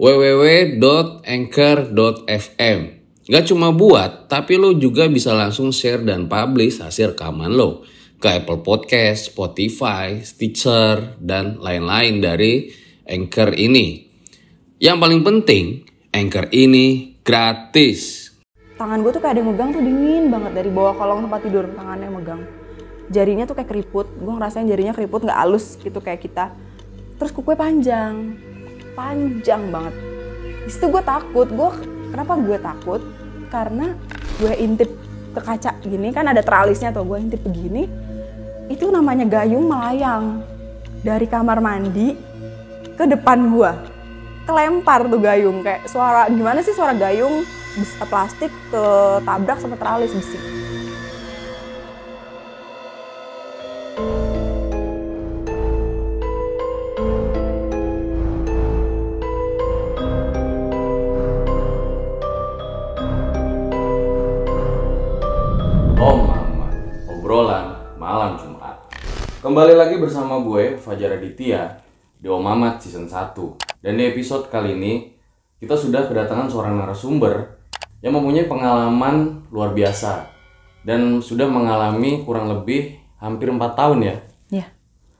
www.anchor.fm. Gak cuma buat, tapi lo juga bisa langsung share dan publish hasil rekaman lo ke Apple Podcast, Spotify, Stitcher, dan lain-lain dari Anchor ini. Yang paling penting, Anchor ini gratis. tangan gue tuh kayak ada yang megang tuh dingin banget dari bawah kolong tempat tidur tangannya yang megang jarinya tuh kayak keriput gue ngerasain jarinya keriput nggak halus gitu kayak kita terus kukunya panjang panjang banget. Di situ gue takut gue kenapa gue takut? Karena gue intip ke kaca gini kan ada tralisnya tuh gue intip begini itu namanya gayung melayang dari kamar mandi ke depan gue kelempar tuh gayung kayak suara gimana sih suara gayung? Bes- plastik ke tabrak sama teralis besi Kembali lagi bersama gue Fajar Aditya di Om Mamat season 1. Dan di episode kali ini kita sudah kedatangan seorang narasumber yang mempunyai pengalaman luar biasa dan sudah mengalami kurang lebih hampir 4 tahun ya ya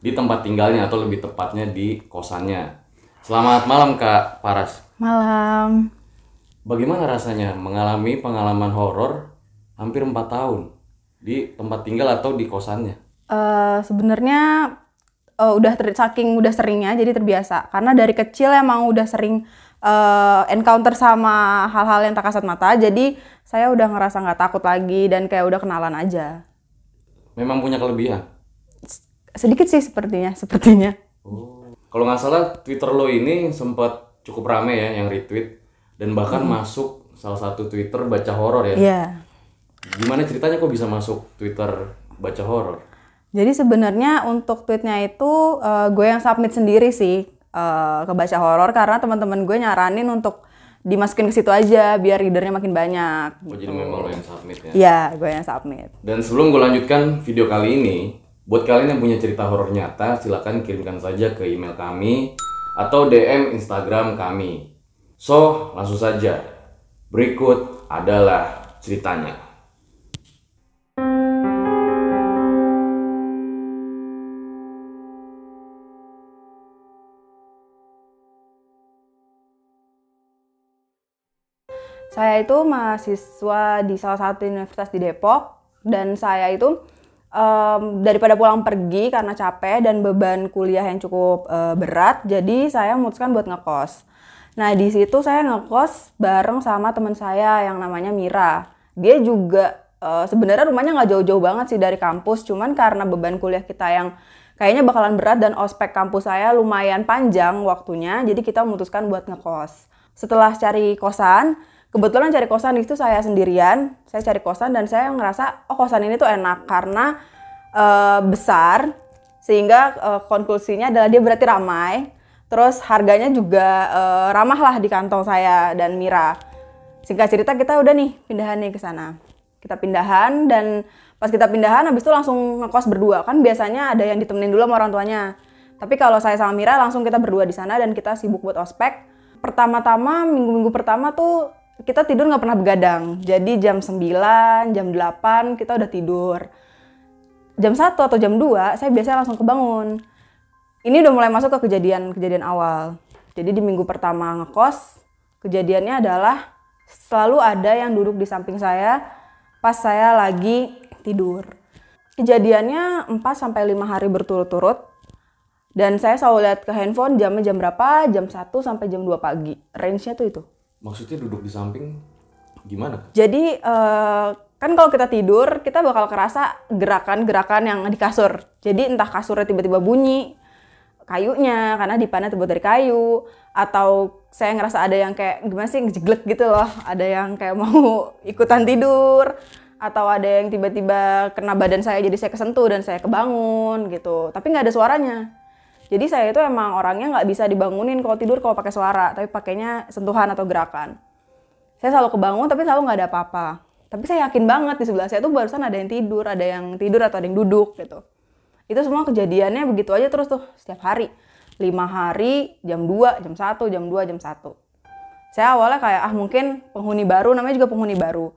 di tempat tinggalnya atau lebih tepatnya di kosannya. Selamat malam Kak Paras. malam Bagaimana rasanya mengalami pengalaman horor hampir 4 tahun di tempat tinggal atau di kosannya? Eh, sebenarnya eh, udah ter- saking udah seringnya jadi terbiasa karena dari kecil emang udah sering eh, encounter sama hal-hal yang tak kasat mata jadi saya udah ngerasa nggak takut lagi dan kayak udah kenalan aja Memang punya kelebihan. sedikit sih sepertinya sepertinya Oh. Kalau nggak salah Twitter lo ini sempat cukup rame ya yang retweet dan bahkan masuk salah satu Twitter baca horor ya. Iya. Gimana ceritanya kok bisa masuk Twitter baca horor? Jadi sebenarnya untuk tweetnya itu eh, gue yang submit sendiri sih eh, ke baca horor karena teman-teman gue nyaranin untuk dimasukin ke situ aja biar readernya makin banyak. Oh jadi memang lo yang submit ya. Iya, gue yang submit. Dan sebelum gue lanjutkan video kali ini, buat kalian yang punya cerita horor nyata, silakan kirimkan saja ke email kami atau DM Instagram kami. So, langsung saja. Berikut adalah ceritanya. Saya itu mahasiswa di salah satu universitas di Depok dan saya itu em, daripada pulang pergi karena capek dan beban kuliah yang cukup eh, berat, jadi saya memutuskan buat ngekos. Nah di situ saya ngekos bareng sama teman saya yang namanya Mira. Dia juga eh, sebenarnya rumahnya nggak jauh-jauh banget sih dari kampus, cuman karena beban kuliah kita yang kayaknya bakalan berat dan ospek kampus saya lumayan panjang waktunya, jadi kita memutuskan buat ngekos. Setelah cari kosan, kebetulan cari kosan itu saya sendirian, saya cari kosan dan saya ngerasa oh kosan ini tuh enak karena eh, besar sehingga eh, konklusinya adalah dia berarti ramai. Terus harganya juga eh, ramah lah di kantong saya dan Mira. Singkat cerita kita udah nih pindahan nih ke sana. Kita pindahan dan pas kita pindahan habis itu langsung ngekos berdua. Kan biasanya ada yang ditemenin dulu sama orang tuanya. Tapi kalau saya sama Mira langsung kita berdua di sana dan kita sibuk buat ospek. Pertama-tama minggu-minggu pertama tuh kita tidur nggak pernah begadang. Jadi jam 9, jam 8 kita udah tidur. Jam 1 atau jam 2 saya biasanya langsung kebangun. Ini udah mulai masuk ke kejadian-kejadian awal. Jadi di minggu pertama ngekos, kejadiannya adalah selalu ada yang duduk di samping saya pas saya lagi tidur. Kejadiannya 4 sampai 5 hari berturut-turut. Dan saya selalu lihat ke handphone jamnya jam berapa, jam 1 sampai jam 2 pagi. Range-nya tuh itu. Maksudnya duduk di samping gimana? Jadi eh, kan kalau kita tidur kita bakal kerasa gerakan-gerakan yang di kasur. Jadi entah kasurnya tiba-tiba bunyi, kayunya karena dipannya terbuat dari kayu atau saya ngerasa ada yang kayak gimana sih ngejeglek gitu loh ada yang kayak mau ikutan tidur atau ada yang tiba-tiba kena badan saya jadi saya kesentuh dan saya kebangun gitu tapi nggak ada suaranya jadi saya itu emang orangnya nggak bisa dibangunin kalau tidur kalau pakai suara tapi pakainya sentuhan atau gerakan saya selalu kebangun tapi selalu nggak ada apa-apa tapi saya yakin banget di sebelah saya tuh barusan ada yang tidur ada yang tidur atau ada yang duduk gitu itu semua kejadiannya begitu aja terus tuh setiap hari lima hari jam 2, jam 1, jam 2, jam 1. Saya awalnya kayak ah mungkin penghuni baru namanya juga penghuni baru.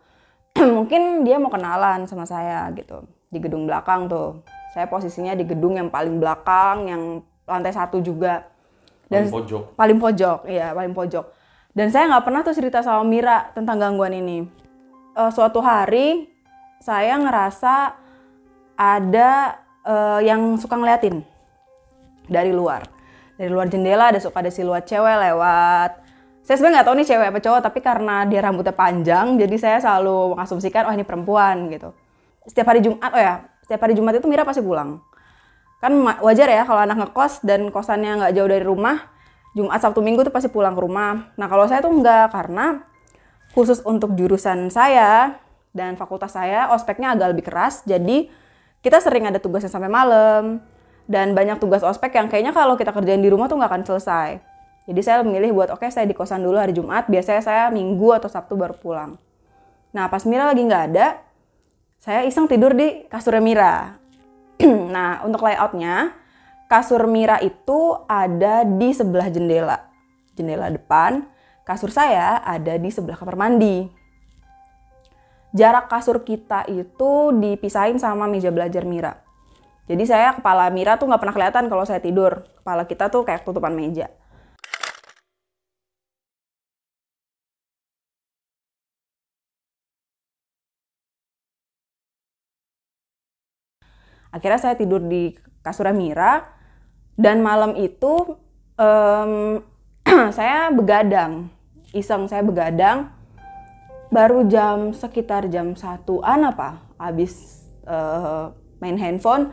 mungkin dia mau kenalan sama saya gitu di gedung belakang tuh. Saya posisinya di gedung yang paling belakang yang lantai satu juga. Dan paling pojok. Paling pojok, iya paling pojok. Dan saya nggak pernah tuh cerita sama Mira tentang gangguan ini. Uh, suatu hari saya ngerasa ada uh, yang suka ngeliatin dari luar dari luar jendela ada suka ada siluet cewek lewat saya sebenarnya nggak tahu nih cewek apa cowok tapi karena dia rambutnya panjang jadi saya selalu mengasumsikan oh ini perempuan gitu setiap hari Jumat oh ya setiap hari Jumat itu Mira pasti pulang kan wajar ya kalau anak ngekos dan kosannya nggak jauh dari rumah Jumat Sabtu Minggu tuh pasti pulang ke rumah nah kalau saya tuh nggak karena khusus untuk jurusan saya dan fakultas saya ospeknya agak lebih keras jadi kita sering ada tugasnya sampai malam dan banyak tugas ospek yang kayaknya kalau kita kerjain di rumah tuh nggak akan selesai. Jadi saya memilih buat oke okay, saya di kosan dulu hari Jumat, biasanya saya Minggu atau Sabtu baru pulang. Nah pas Mira lagi nggak ada, saya iseng tidur di kasur Mira. nah untuk layoutnya, kasur Mira itu ada di sebelah jendela, jendela depan. Kasur saya ada di sebelah kamar mandi. Jarak kasur kita itu dipisahin sama meja belajar Mira. Jadi saya kepala Mira tuh nggak pernah kelihatan kalau saya tidur. Kepala kita tuh kayak tutupan meja. Akhirnya saya tidur di kasur Mira dan malam itu um, saya begadang, iseng saya begadang. Baru jam sekitar jam satuan apa, habis uh, main handphone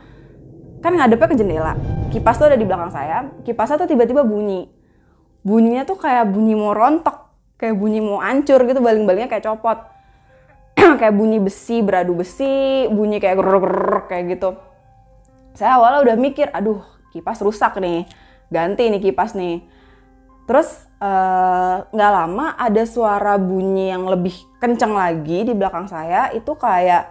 kan ngadepnya ke jendela. Kipas tuh ada di belakang saya. Kipasnya tuh tiba-tiba bunyi. Bunyinya tuh kayak bunyi mau rontok, kayak bunyi mau hancur gitu, baling-balingnya kayak copot. kayak bunyi besi, beradu besi, bunyi kayak grrrr kayak gitu. Saya awalnya udah mikir, aduh kipas rusak nih, ganti nih kipas nih. Terus eh, nggak uh, lama ada suara bunyi yang lebih kenceng lagi di belakang saya, itu kayak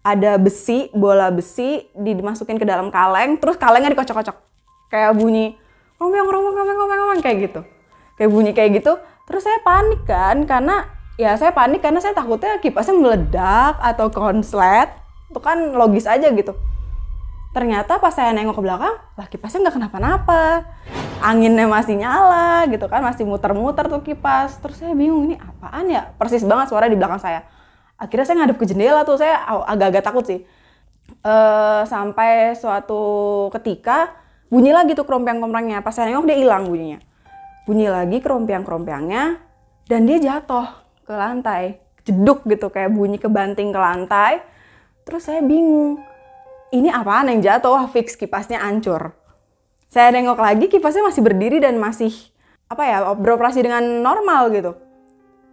ada besi, bola besi dimasukin ke dalam kaleng, terus kalengnya dikocok-kocok. Kayak bunyi ngomong ngomong ngomong ngomong ngomong kayak gitu. Kayak bunyi kayak gitu. Terus saya panik kan karena ya saya panik karena saya takutnya kipasnya meledak atau konslet. Itu kan logis aja gitu. Ternyata pas saya nengok ke belakang, lah kipasnya nggak kenapa-napa. Anginnya masih nyala gitu kan, masih muter-muter tuh kipas. Terus saya bingung ini apaan ya? Persis banget suara di belakang saya akhirnya saya ngadep ke jendela tuh saya agak-agak takut sih uh, sampai suatu ketika bunyi lagi tuh kerompang-kerompangnya pas saya nengok dia hilang bunyinya bunyi lagi kerompang-kerompangnya dan dia jatuh ke lantai jeduk gitu kayak bunyi kebanting ke lantai terus saya bingung ini apaan yang jatuh fix kipasnya hancur saya nengok lagi kipasnya masih berdiri dan masih apa ya beroperasi dengan normal gitu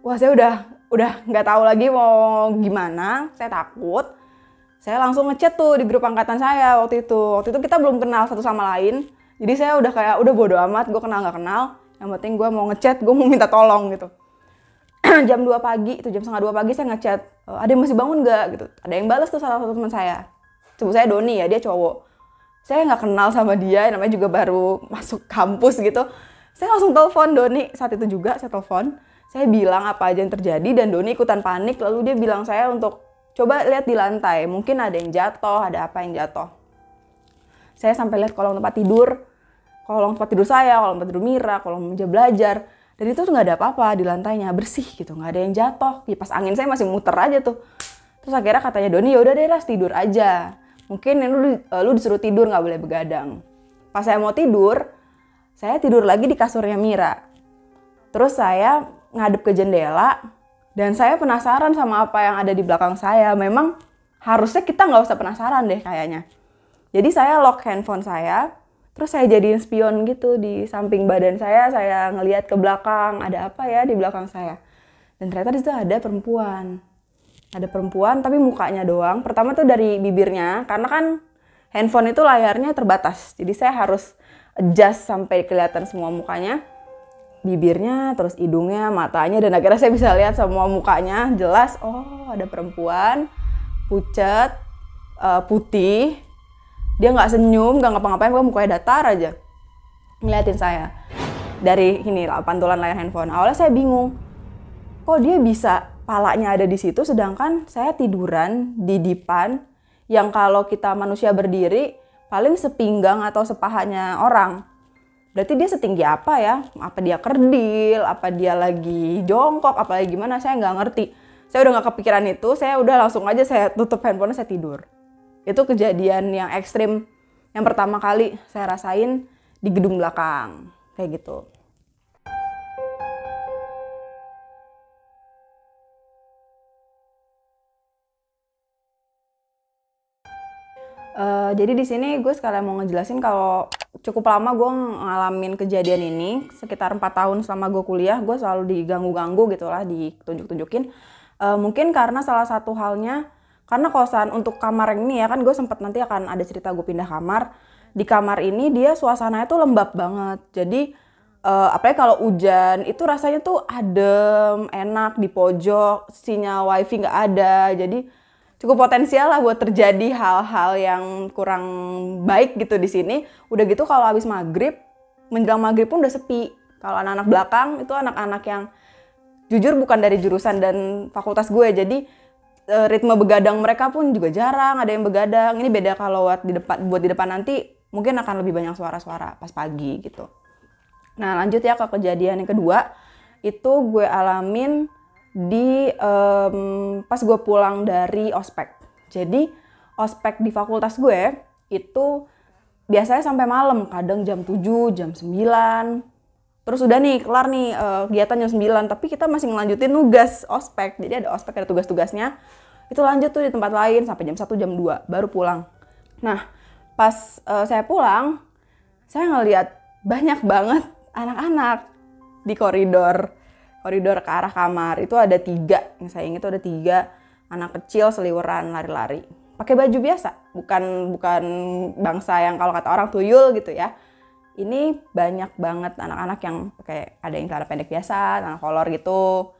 wah saya udah udah nggak tahu lagi mau gimana, saya takut. Saya langsung ngechat tuh di grup angkatan saya waktu itu. Waktu itu kita belum kenal satu sama lain. Jadi saya udah kayak udah bodo amat, gue kenal nggak kenal. Yang penting gue mau ngechat, gue mau minta tolong gitu. jam 2 pagi, itu jam setengah 2 pagi saya ngechat, e, ada yang masih bangun nggak gitu. Ada yang balas tuh salah satu teman saya. Sebut saya Doni ya, dia cowok. Saya nggak kenal sama dia, namanya juga baru masuk kampus gitu. Saya langsung telepon Doni. Saat itu juga, saya telepon saya bilang apa aja yang terjadi dan Doni ikutan panik. Lalu dia bilang saya untuk coba lihat di lantai mungkin ada yang jatuh ada apa yang jatuh. Saya sampai lihat kolong tempat tidur. Kolong tempat tidur saya kolong tempat tidur Mira kolong meja belajar. Dan itu tuh nggak ada apa-apa di lantainya bersih gitu nggak ada yang jatuh. Kipas angin saya masih muter aja tuh. Terus akhirnya katanya Doni ya udah deh ras tidur aja mungkin lu eh, lu disuruh tidur nggak boleh begadang. Pas saya mau tidur saya tidur lagi di kasurnya Mira. Terus saya ngadep ke jendela dan saya penasaran sama apa yang ada di belakang saya. Memang harusnya kita nggak usah penasaran deh kayaknya. Jadi saya lock handphone saya, terus saya jadiin spion gitu di samping badan saya. Saya ngelihat ke belakang ada apa ya di belakang saya? Dan ternyata di situ ada perempuan ada perempuan tapi mukanya doang. Pertama tuh dari bibirnya karena kan handphone itu layarnya terbatas. Jadi saya harus adjust sampai kelihatan semua mukanya. Bibirnya terus hidungnya matanya dan akhirnya saya bisa lihat semua mukanya. Jelas oh ada perempuan pucat uh, putih. Dia nggak senyum nggak ngapa-ngapain pokoknya mukanya datar aja. Ngeliatin saya. Dari ini lah pantulan layar handphone. Awalnya saya bingung kok dia bisa palanya ada di situ sedangkan saya tiduran di dipan yang kalau kita manusia berdiri paling sepinggang atau sepahanya orang. Berarti dia setinggi apa ya? Apa dia kerdil? Apa dia lagi jongkok? Apa lagi gimana? Saya nggak ngerti. Saya udah nggak kepikiran itu. Saya udah langsung aja saya tutup handphone saya tidur. Itu kejadian yang ekstrim yang pertama kali saya rasain di gedung belakang. Kayak gitu. Uh, jadi di sini gue sekalian mau ngejelasin kalau cukup lama gue ngalamin kejadian ini sekitar empat tahun selama gue kuliah gue selalu diganggu-ganggu gitu lah ditunjuk-tunjukin. Uh, mungkin karena salah satu halnya karena kosan untuk kamar ini ya kan gue sempat nanti akan ada cerita gue pindah kamar. Di kamar ini dia suasananya tuh lembab banget. Jadi uh, apalagi kalau hujan itu rasanya tuh adem enak di pojok sinyal wifi nggak ada. Jadi cukup potensial lah buat terjadi hal-hal yang kurang baik gitu di sini. Udah gitu kalau habis maghrib, menjelang maghrib pun udah sepi. Kalau anak-anak belakang itu anak-anak yang jujur bukan dari jurusan dan fakultas gue, jadi e, ritme begadang mereka pun juga jarang ada yang begadang. Ini beda kalau buat di depan buat di depan nanti mungkin akan lebih banyak suara-suara pas pagi gitu. Nah lanjut ya ke kejadian yang kedua itu gue alamin di um, pas gue pulang dari ospek. Jadi ospek di fakultas gue itu biasanya sampai malam, kadang jam 7, jam 9. Terus udah nih kelar nih uh, kegiatan jam 9, tapi kita masih ngelanjutin nugas ospek. Jadi ada ospek ada tugas-tugasnya. Itu lanjut tuh di tempat lain sampai jam 1, jam 2 baru pulang. Nah, pas uh, saya pulang, saya ngeliat banyak banget anak-anak di koridor koridor ke arah kamar. Itu ada tiga yang saya ingat itu ada tiga. Anak kecil seliweran lari-lari. Pakai baju biasa bukan bukan bangsa yang kalau kata orang tuyul gitu ya. Ini banyak banget anak-anak yang pakai ada yang celana pendek biasa celana kolor gitu.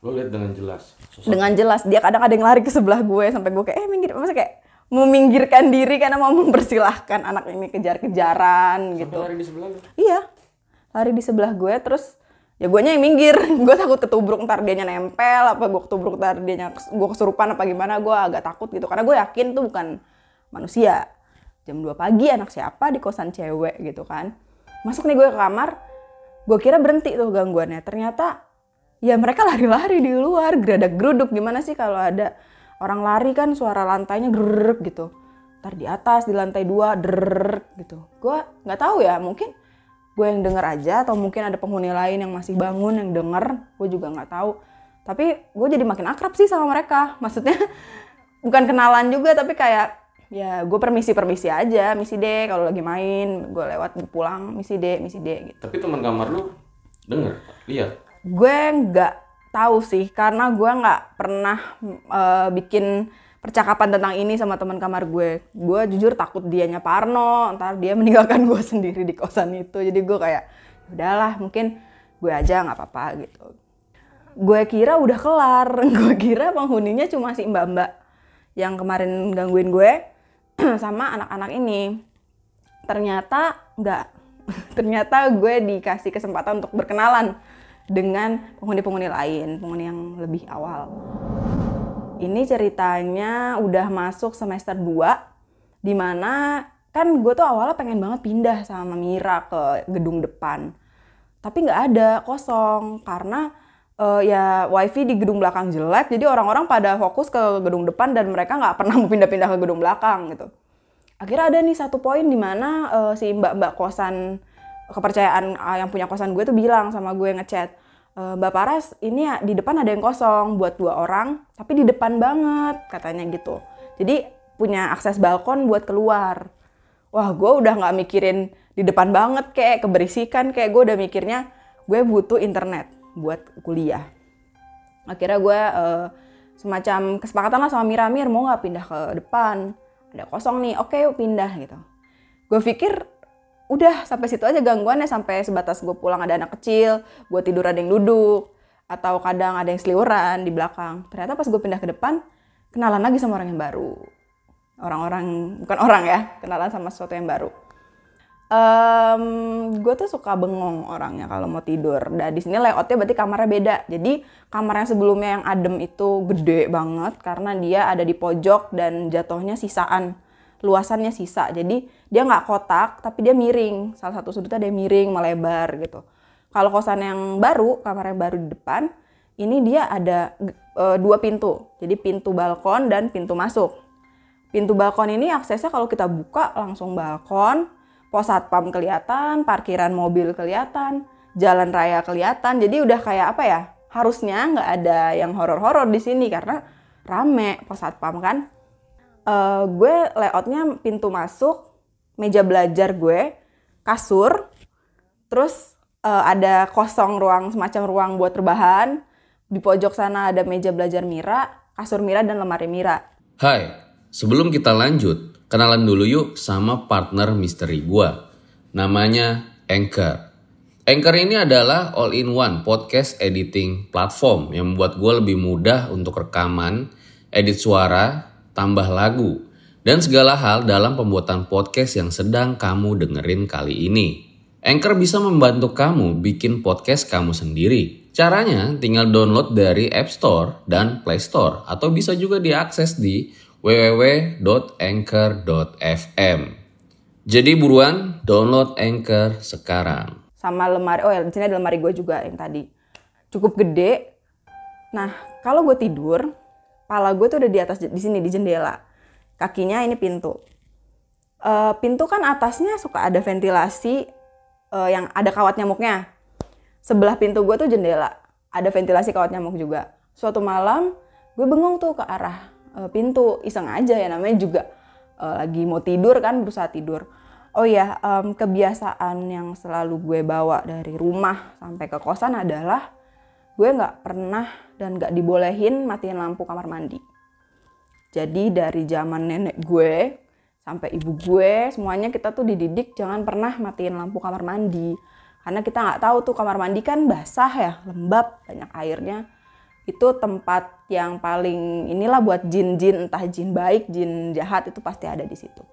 Lo lihat dengan jelas? Sosok. dengan jelas. Dia kadang ada yang lari ke sebelah gue sampai gue kayak eh minggir. Masa kayak meminggirkan diri karena mau mempersilahkan anak ini kejar-kejaran gitu. lari di sebelah iya. Lari di sebelah gue terus ya gue yang minggir. Gue takut ketubruk ntar dia nempel apa gue ketubruk ntar dia gue kesurupan apa gimana gue agak takut gitu. Karena gue yakin tuh bukan manusia. Jam 2 pagi anak siapa di kosan cewek gitu kan. Masuk nih gue ke kamar gue kira berhenti tuh gangguannya. Ternyata ya mereka lari-lari di luar geradak geruduk. Gimana sih kalau ada orang lari kan suara lantainya gerrek gitu ntar di atas di lantai dua derrek gitu gue nggak tahu ya mungkin gue yang denger aja atau mungkin ada penghuni lain yang masih bangun yang denger gue juga nggak tahu. Tapi gue jadi makin akrab sih sama mereka. Maksudnya bukan kenalan juga tapi kayak ya gue permisi permisi aja misi deh kalau lagi main gue lewat pulang misi deh misi deh gitu. Tapi teman kamar lu denger lihat? Gue nggak tahu sih karena gue nggak pernah uh, bikin percakapan tentang ini sama teman kamar gue. Gue jujur takut dianya Parno, ntar dia meninggalkan gue sendiri di kosan itu. Jadi gue kayak, udahlah mungkin gue aja nggak apa-apa gitu. Gue kira udah kelar, gue kira penghuninya cuma si mbak-mbak yang kemarin gangguin gue sama anak-anak ini. Ternyata nggak. Ternyata gue dikasih kesempatan untuk berkenalan dengan penghuni-penghuni lain, penghuni yang lebih awal. Ini ceritanya udah masuk semester 2 di mana kan gue tuh awalnya pengen banget pindah sama Mira ke gedung depan. Tapi nggak ada, kosong. Karena uh, ya wifi di gedung belakang jelek, jadi orang-orang pada fokus ke gedung depan dan mereka nggak pernah mau pindah-pindah ke gedung belakang gitu. Akhirnya ada nih satu poin di mana uh, si mbak-mbak kosan kepercayaan uh, yang punya kosan gue tuh bilang sama gue ngechat, Mbak Paras ini ya di depan ada yang kosong buat dua orang tapi di depan banget katanya gitu. Jadi punya akses balkon buat keluar. Wah gue udah nggak mikirin di depan banget kayak keberisikan kayak gue udah mikirnya gue butuh internet buat kuliah. Akhirnya gue uh, semacam kesepakatan lah sama Miramir mau nggak pindah ke depan? Ada kosong nih oke yuk pindah gitu. Gue pikir udah sampai situ aja gangguannya sampai sebatas gue pulang ada anak kecil gue tidur ada yang duduk atau kadang ada yang seliuran di belakang. Ternyata pas gue pindah ke depan kenalan lagi sama orang yang baru. Orang-orang bukan orang ya kenalan sama sesuatu yang baru. Um, gue tuh suka bengong orangnya kalau mau tidur. Dan di sini layoutnya berarti kamarnya beda. Jadi kamar yang sebelumnya yang adem itu gede banget karena dia ada di pojok dan jatuhnya sisaan luasannya sisa jadi dia nggak kotak tapi dia miring salah satu sudutnya dia miring melebar gitu kalau kosan yang baru kamar yang baru di depan ini dia ada e, dua pintu jadi pintu balkon dan pintu masuk Pintu balkon ini aksesnya kalau kita buka langsung balkon, pos satpam kelihatan, parkiran mobil kelihatan, jalan raya kelihatan. Jadi udah kayak apa ya? Harusnya nggak ada yang horor-horor di sini karena rame pos satpam kan. Uh, gue layoutnya pintu masuk, meja belajar gue, kasur, terus uh, ada kosong ruang semacam ruang buat rebahan. Di pojok sana ada meja belajar Mira, kasur Mira dan lemari Mira. Hai, Sebelum kita lanjut, kenalan dulu yuk sama partner misteri gua. Namanya Anchor. Anchor ini adalah all-in-one podcast editing platform yang membuat gue lebih mudah untuk rekaman, edit suara, tambah lagu, dan segala hal dalam pembuatan podcast yang sedang kamu dengerin kali ini. Anchor bisa membantu kamu bikin podcast kamu sendiri. Caranya tinggal download dari App Store dan Play Store atau bisa juga diakses di www.anchor.fm. Jadi buruan download Anchor sekarang. Sama lemari, oh ya di sini ada lemari gue juga yang tadi. Cukup gede. Nah, kalau gue tidur, pala gue tuh udah di atas di sini di jendela. Kakinya ini pintu. Uh, pintu kan atasnya suka ada ventilasi uh, yang ada kawat nyamuknya. Sebelah pintu gue tuh jendela, ada ventilasi kawat nyamuk juga. Suatu malam gue bengong tuh ke arah uh, pintu iseng aja ya namanya juga uh, lagi mau tidur kan berusaha tidur oh ya um, kebiasaan yang selalu gue bawa dari rumah sampai ke kosan adalah gue nggak pernah dan nggak dibolehin matiin lampu kamar mandi jadi dari zaman nenek gue sampai ibu gue semuanya kita tuh dididik jangan pernah matiin lampu kamar mandi karena kita nggak tahu tuh kamar mandi kan basah ya lembab banyak airnya itu tempat yang paling inilah buat jin-jin entah jin baik, jin jahat itu pasti ada di situ.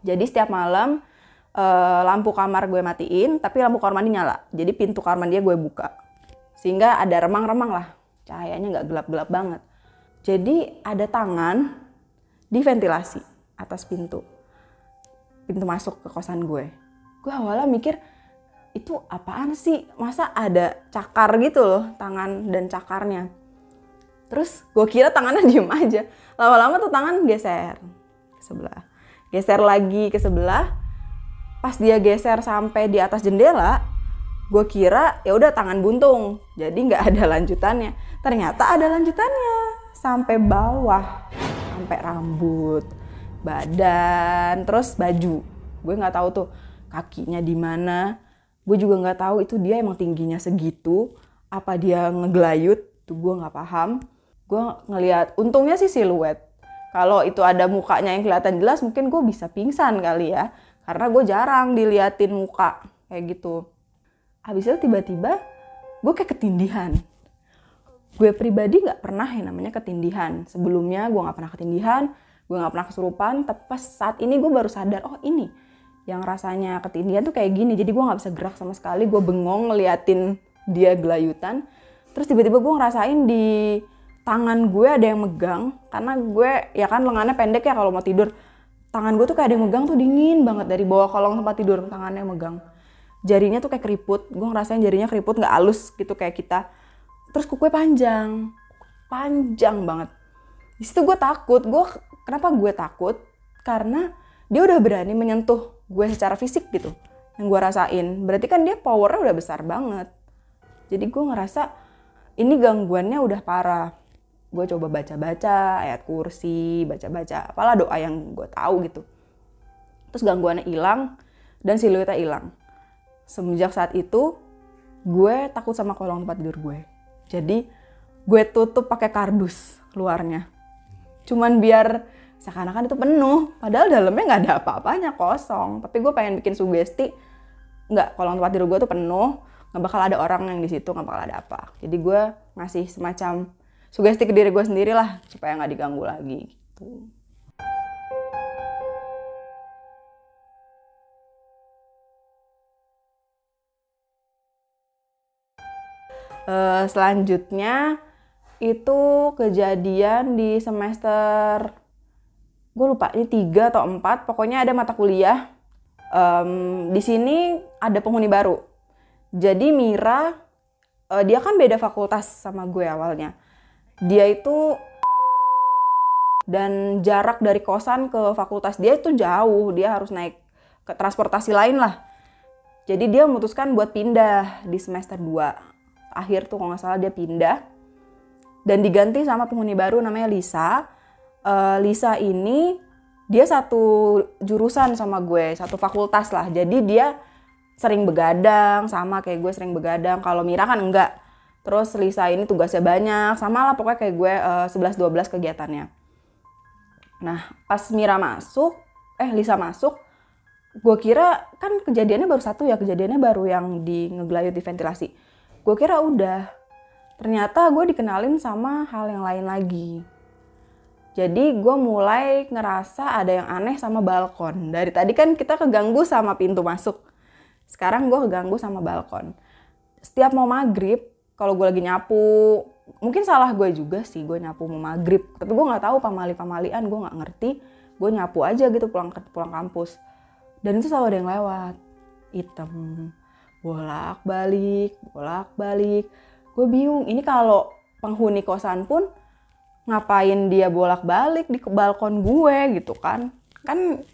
Jadi setiap malam uh, lampu kamar gue matiin, tapi lampu kamar mandi nyala. Jadi pintu kamar mandi gue buka. Sehingga ada remang-remang lah. Cahayanya nggak gelap-gelap banget. Jadi ada tangan di ventilasi atas pintu. Pintu masuk ke kosan gue. Gue awalnya mikir, itu apaan sih masa ada cakar gitu loh tangan dan cakarnya terus gue kira tangannya diem aja lama-lama tuh tangan geser ke sebelah geser lagi ke sebelah pas dia geser sampai di atas jendela gue kira ya udah tangan buntung jadi nggak ada lanjutannya. Ternyata ada lanjutannya sampai bawah sampai rambut badan terus baju. Gue nggak tahu tuh kakinya di mana. Gue juga nggak tahu itu dia emang tingginya segitu apa dia ngegelayut tuh gue nggak paham. Gue ngelihat untungnya sih siluet. Kalau itu ada mukanya yang kelihatan jelas mungkin gue bisa pingsan kali ya. Karena gue jarang diliatin muka kayak gitu habis itu tiba-tiba gue kayak ketindihan. Gue pribadi nggak pernah yang namanya ketindihan. Sebelumnya gue nggak pernah ketindihan gue nggak pernah kesurupan tapi pas saat ini gue baru sadar oh ini yang rasanya ketindihan tuh kayak gini. Jadi gue nggak bisa gerak sama sekali gue bengong ngeliatin dia gelayutan. Terus tiba-tiba gue ngerasain di tangan gue ada yang megang karena gue ya kan lengannya pendek ya kalau mau tidur. Tangan gue tuh kayak ada yang megang tuh dingin banget dari bawah kolong tempat tidur tangannya megang jarinya tuh kayak keriput. Gue ngerasain jarinya keriput nggak halus gitu kayak kita. Terus kuku panjang. Panjang banget. Di situ gue takut. Gue kenapa gue takut? Karena dia udah berani menyentuh gue secara fisik gitu. Yang gue rasain. Berarti kan dia powernya udah besar banget. Jadi gue ngerasa ini gangguannya udah parah. Gue coba baca-baca ayat kursi baca-baca apalah doa yang gue tahu gitu. Terus gangguannya hilang dan siluetnya hilang semenjak saat itu gue takut sama kolong tempat tidur gue. Jadi gue tutup pakai kardus luarnya. Cuman biar seakan-akan itu penuh. Padahal dalamnya nggak ada apa-apanya kosong. Tapi gue pengen bikin sugesti nggak kolong tempat tidur gue tuh penuh. Nggak bakal ada orang yang di situ nggak bakal ada apa. Jadi gue ngasih semacam sugesti ke diri gue sendiri lah supaya nggak diganggu lagi gitu. Uh, selanjutnya itu kejadian di semester gue lupa ini tiga atau empat pokoknya ada mata kuliah. Um, di sini ada penghuni baru. Jadi Mira uh, dia kan beda fakultas sama gue awalnya. Dia itu dan jarak dari kosan ke fakultas dia itu jauh dia harus naik ke transportasi lain lah. Jadi dia memutuskan buat pindah di semester 2 akhir tuh kalau nggak salah dia pindah dan diganti sama penghuni baru namanya Lisa. Uh, Lisa ini dia satu jurusan sama gue, satu fakultas lah. Jadi dia sering begadang sama kayak gue sering begadang. Kalau Mira kan enggak. Terus Lisa ini tugasnya banyak, sama lah pokoknya kayak gue uh, 11-12 kegiatannya. Nah, pas Mira masuk, eh Lisa masuk, gue kira kan kejadiannya baru satu ya, kejadiannya baru yang di ngegelayut di ventilasi gue kira udah. Ternyata gue dikenalin sama hal yang lain lagi. Jadi gue mulai ngerasa ada yang aneh sama balkon. Dari tadi kan kita keganggu sama pintu masuk. Sekarang gue keganggu sama balkon. Setiap mau maghrib kalau gue lagi nyapu mungkin salah gue juga sih gue nyapu mau maghrib. Tapi gue nggak tahu pamali pamalian gue nggak ngerti. Gue nyapu aja gitu pulang pulang kampus. Dan itu selalu ada yang lewat. Hitam bolak balik bolak balik gue bingung ini kalau penghuni kosan pun ngapain dia bolak balik di balkon gue gitu kan? Kan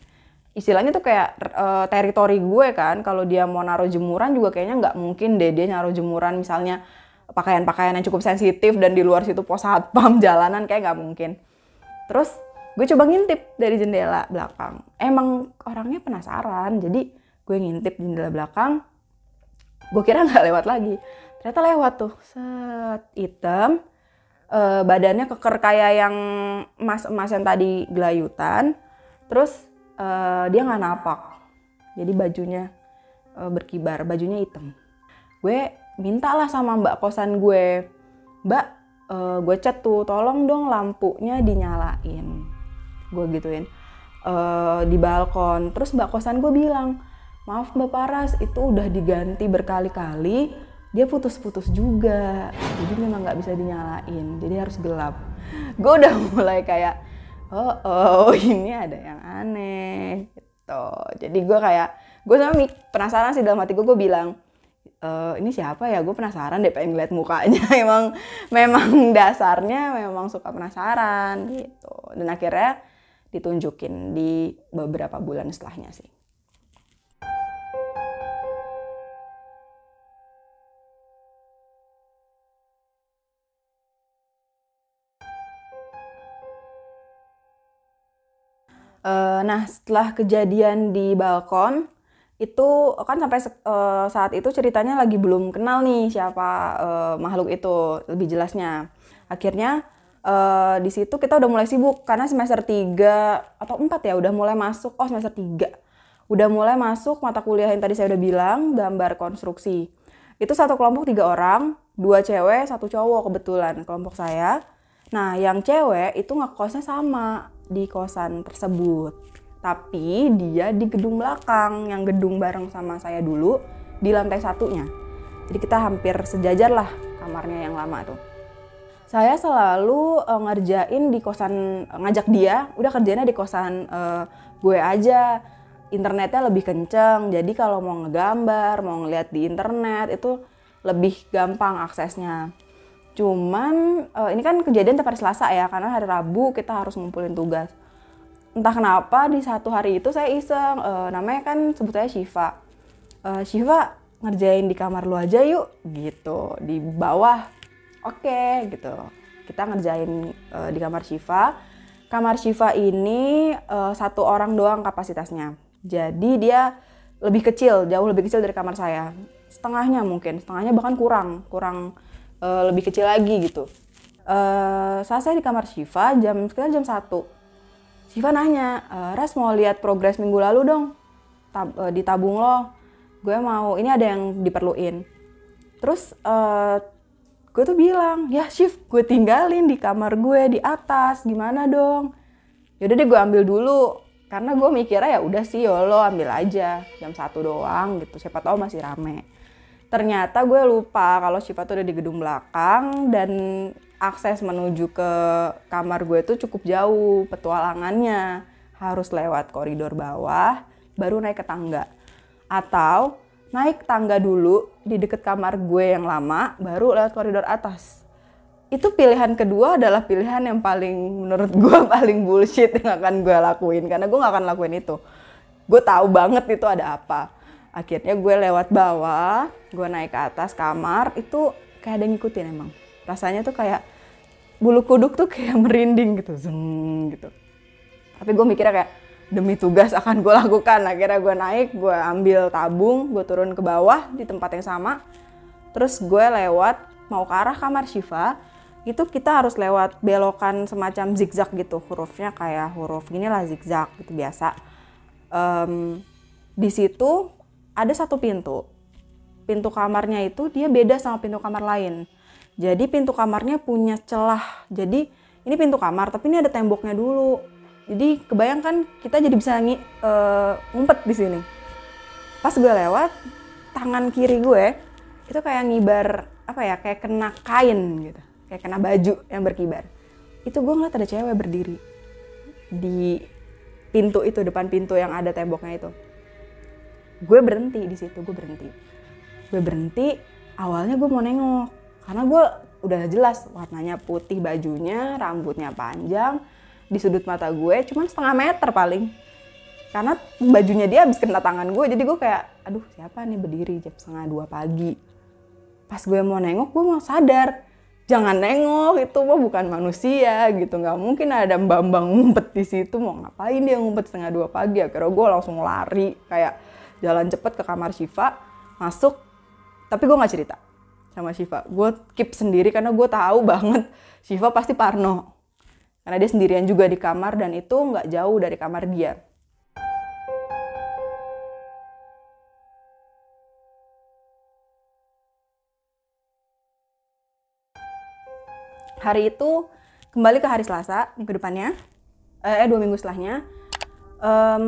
istilahnya tuh kayak uh, teritori gue kan kalau dia mau naruh jemuran juga kayaknya nggak mungkin deh dia naruh jemuran misalnya pakaian-pakaian yang cukup sensitif dan di luar situ pos satpam jalanan kayak nggak mungkin. Terus gue coba ngintip dari jendela belakang. Emang orangnya penasaran jadi gue ngintip jendela belakang gue kira nggak lewat lagi. Ternyata lewat tuh. Set hitam. E, badannya keker kayak yang emas emas yang tadi gelayutan. Terus e, dia nggak napak. Jadi bajunya e, berkibar. Bajunya hitam. Gue mintalah sama mbak kosan gue. Mbak e, gue chat tuh tolong dong lampunya dinyalain. Gue gituin. E, di balkon. Terus mbak kosan gue bilang maaf Mbak Paras itu udah diganti berkali-kali dia putus-putus juga. Jadi memang nggak bisa dinyalain jadi harus gelap. Gue udah mulai kayak oh oh ini ada yang aneh gitu. Jadi gue kayak gue sama penasaran sih dalam hati gue gue bilang e, ini siapa ya? Gue penasaran deh pengen ngeliat mukanya. Emang memang dasarnya memang suka penasaran gitu. Dan akhirnya ditunjukin di beberapa bulan setelahnya sih nah setelah kejadian di balkon itu kan sampai uh, saat itu ceritanya lagi belum kenal nih siapa uh, makhluk itu lebih jelasnya. Akhirnya uh, di situ kita udah mulai sibuk karena semester 3 atau 4 ya udah mulai masuk oh semester 3. Udah mulai masuk mata kuliah yang tadi saya udah bilang gambar konstruksi. Itu satu kelompok tiga orang, dua cewek, satu cowok kebetulan kelompok saya. Nah, yang cewek itu ngekosnya sama di kosan tersebut. Tapi dia di gedung belakang, yang gedung bareng sama saya dulu di lantai satunya. Jadi kita hampir sejajar lah kamarnya yang lama tuh. Saya selalu uh, ngerjain di kosan, ngajak dia, udah kerjanya di kosan uh, gue aja. Internetnya lebih kenceng, jadi kalau mau ngegambar, mau ngeliat di internet itu lebih gampang aksesnya. Cuman uh, ini kan kejadian tiap Selasa ya, karena hari Rabu kita harus ngumpulin tugas. Entah kenapa di satu hari itu saya iseng, uh, namanya kan sebetulnya Shiva. Uh, Shiva ngerjain di kamar lu aja yuk, gitu. Di bawah, oke okay, gitu. Kita ngerjain uh, di kamar Shiva. Kamar Shiva ini uh, satu orang doang kapasitasnya. Jadi dia lebih kecil, jauh lebih kecil dari kamar saya. Setengahnya mungkin, setengahnya bahkan kurang, kurang uh, lebih kecil lagi gitu. Uh, saat saya di kamar Shiva jam sekitar jam 1. Shiva nanya, e, Ras mau lihat progres minggu lalu dong, Tab, uh, di tabung lo. Gue mau, ini ada yang diperluin. Terus uh, gue tuh bilang, ya shift gue tinggalin di kamar gue di atas, gimana dong? Yaudah deh gue ambil dulu, karena gue mikirnya ya udah sih lo ambil aja jam satu doang gitu siapa tahu masih rame ternyata gue lupa kalau Shiva tuh udah di gedung belakang dan akses menuju ke kamar gue tuh cukup jauh petualangannya harus lewat koridor bawah baru naik ke tangga. Atau naik tangga dulu di deket kamar gue yang lama baru lewat koridor atas. Itu pilihan kedua adalah pilihan yang paling menurut gue paling bullshit yang akan gue lakuin. Karena gue gak akan lakuin itu. Gue tahu banget itu ada apa akhirnya gue lewat bawah gue naik ke atas kamar itu kayak ada ngikutin emang. Rasanya tuh kayak bulu kuduk tuh kayak merinding gitu zeng gitu. Tapi gue mikirnya kayak demi tugas akan gue lakukan. Akhirnya gue naik gue ambil tabung gue turun ke bawah di tempat yang sama. Terus gue lewat mau ke arah kamar Shiva. Itu kita harus lewat belokan semacam zigzag gitu hurufnya kayak huruf gini lah zigzag gitu biasa. Um, di situ ada satu pintu. Pintu kamarnya itu dia beda sama pintu kamar lain. Jadi pintu kamarnya punya celah. Jadi ini pintu kamar tapi ini ada temboknya dulu. Jadi kebayangkan kita jadi bisa ng uh, ngumpet di sini. Pas gue lewat tangan kiri gue itu kayak ngibar apa ya kayak kena kain gitu. Kayak kena baju yang berkibar. Itu gue ngeliat ada cewek berdiri di pintu itu depan pintu yang ada temboknya itu gue berhenti di situ gue berhenti. Gue berhenti awalnya gue mau nengok. Karena gue udah jelas warnanya putih bajunya rambutnya panjang di sudut mata gue cuman setengah meter paling. Karena bajunya dia habis kena tangan gue jadi gue kayak aduh siapa nih berdiri jam setengah dua pagi? Pas gue mau nengok gue mau sadar jangan nengok itu mah bukan manusia gitu. Nggak mungkin ada mbak mbak ngumpet di situ mau ngapain dia ngumpet setengah dua pagi? Akhirnya gue langsung lari kayak jalan cepet ke kamar Shiva masuk tapi gue nggak cerita sama Shiva. Gue keep sendiri karena gue tahu banget Shiva pasti Parno. Karena dia sendirian juga di kamar dan itu nggak jauh dari kamar dia. Hari itu kembali ke hari Selasa minggu depannya. Eh, eh dua minggu setelahnya um,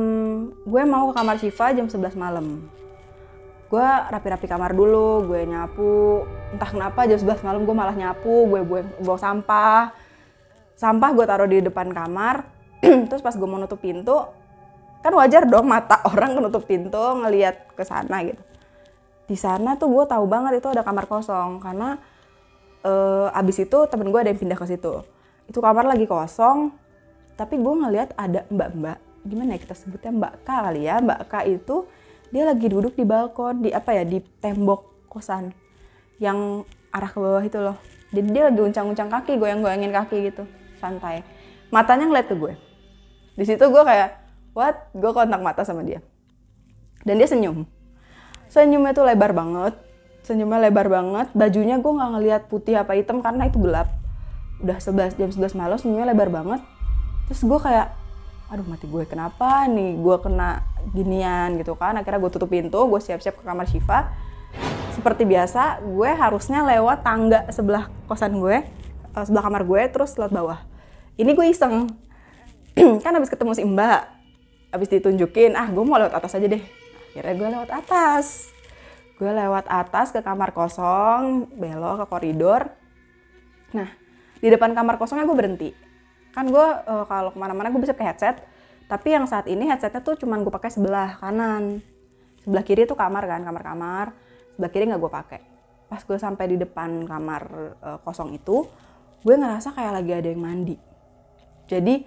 gue mau ke kamar Shiva jam 11 malam. Gue rapi-rapi kamar dulu gue nyapu. Entah kenapa jam 11 malam gue malah nyapu gue buang, buang sampah. Sampah gue taruh di depan kamar. Terus pas gue mau nutup pintu kan wajar dong mata orang nutup pintu ngelihat ke sana gitu. Di sana tuh gue tahu banget itu ada kamar kosong karena uh, abis itu temen gue ada yang pindah ke situ. Itu kamar lagi kosong tapi gue ngeliat ada mbak-mbak gimana ya kita sebutnya mbak K kali ya. Mbak K itu dia lagi duduk di balkon di apa ya di tembok kosan yang arah ke bawah itu loh. Jadi dia lagi uncang-uncang kaki goyang-goyangin kaki gitu santai. Matanya ngeliat ke gue. Di situ gue kayak what? Gue kontak mata sama dia. Dan dia senyum. Senyumnya tuh lebar banget. Senyumnya lebar banget. Bajunya gue nggak ngeliat putih apa hitam karena itu gelap. Udah 11 jam 11 malam senyumnya lebar banget. Terus gue kayak aduh mati gue kenapa nih gue kena ginian? Gitu kan. Akhirnya gue tutup pintu gue siap-siap ke kamar Shiva. Seperti biasa gue harusnya lewat tangga sebelah kosan gue eh, sebelah kamar gue terus lewat bawah. Ini gue iseng. Kan habis ketemu si mbak habis ditunjukin ah gue mau lewat atas aja deh. Akhirnya gue lewat atas. Gue lewat atas ke kamar kosong belok ke koridor. Nah di depan kamar kosongnya gue berhenti kan gue uh, kalau ke mana-mana gue bisa pakai headset tapi yang saat ini headsetnya tuh cuman gue pakai sebelah kanan. Sebelah kiri tuh kamar kan kamar-kamar sebelah kiri nggak gue pakai. Pas gue sampai di depan kamar uh, kosong itu gue ngerasa kayak lagi ada yang mandi. Jadi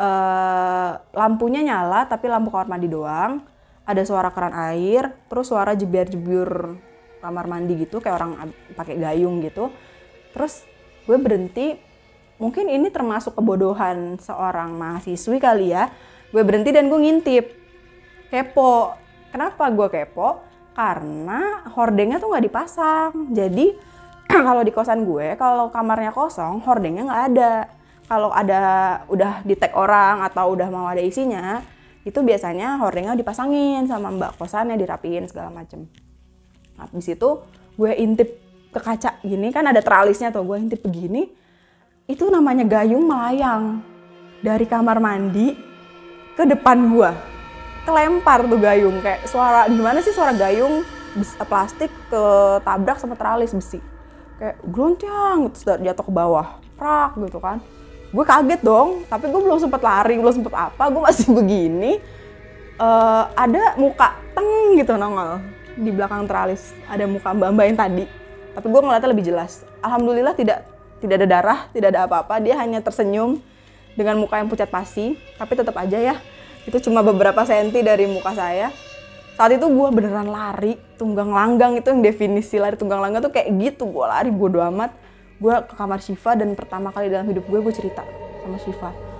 uh, lampunya nyala tapi lampu kamar mandi doang. Ada suara keran air, terus suara jebur-jebur kamar mandi gitu kayak orang pakai gayung gitu. Terus gue berhenti, mungkin ini termasuk kebodohan seorang mahasiswi kali ya. Gue berhenti dan gue ngintip. kepo. Kenapa gue kepo? Karena hordengnya tuh nggak dipasang. Jadi kalau di kosan gue kalau kamarnya kosong hordengnya nggak ada. Kalau ada udah di tag orang atau udah mau ada isinya itu biasanya hordengnya dipasangin sama mbak kosannya dirapiin segala macem. Habis itu gue intip ke kaca gini kan ada tralisnya tuh gue intip begini itu namanya gayung melayang. Dari kamar mandi ke depan gue kelempar tuh gayung kayak suara gimana sih suara gayung? Bes- plastik ke tabrak sama teralis besi. Kayak gelontang terus jatuh ke bawah. Prak gitu kan. Gue kaget dong tapi gue belum sempet lari belum sempet apa. Gue masih begini Eh, ada muka teng gitu nongol di belakang teralis ada muka mbak mbak yang tadi. Tapi gue ngeliatnya lebih jelas. Alhamdulillah tidak tidak ada darah tidak ada apa-apa dia hanya tersenyum dengan muka yang pucat pasi tapi tetap aja ya. Itu cuma beberapa senti dari muka saya. Saat itu gue beneran lari tunggang langgang itu yang definisi lari tunggang langgang tuh kayak gitu gue lari bodo amat. Gue ke kamar Shiva dan pertama kali dalam hidup gue gue cerita sama Shiva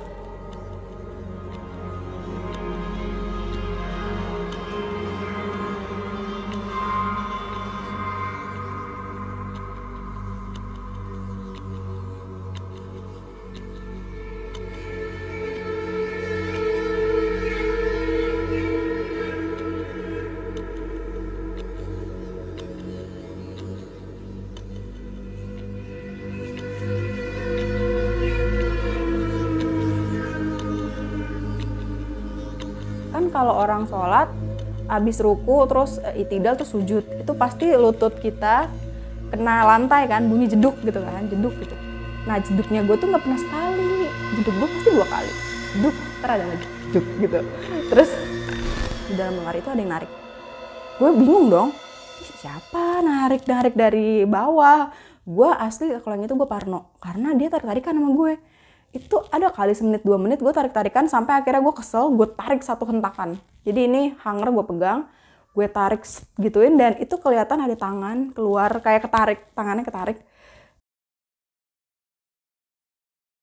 kalau orang sholat habis ruku terus eh, itidal terus sujud. Itu pasti lutut kita kena lantai kan bunyi jeduk gitu kan jeduk gitu. Nah jeduknya gue tuh nggak pernah sekali. Jeduk gue pasti dua kali. Jeduk ntar ada lagi. Jeduk gitu. Terus di dalam lemari itu ada yang narik. Gue bingung dong "Ih, siapa narik narik dari bawah? Gue asli kalau yang itu gue parno karena dia tarik tarikan sama gue itu ada kali semenit dua menit gue tarik tarikan sampai akhirnya gue kesel gue tarik satu hentakan. Jadi ini hanger gue pegang gue tarik gituin dan itu kelihatan ada tangan keluar kayak ketarik tangannya ketarik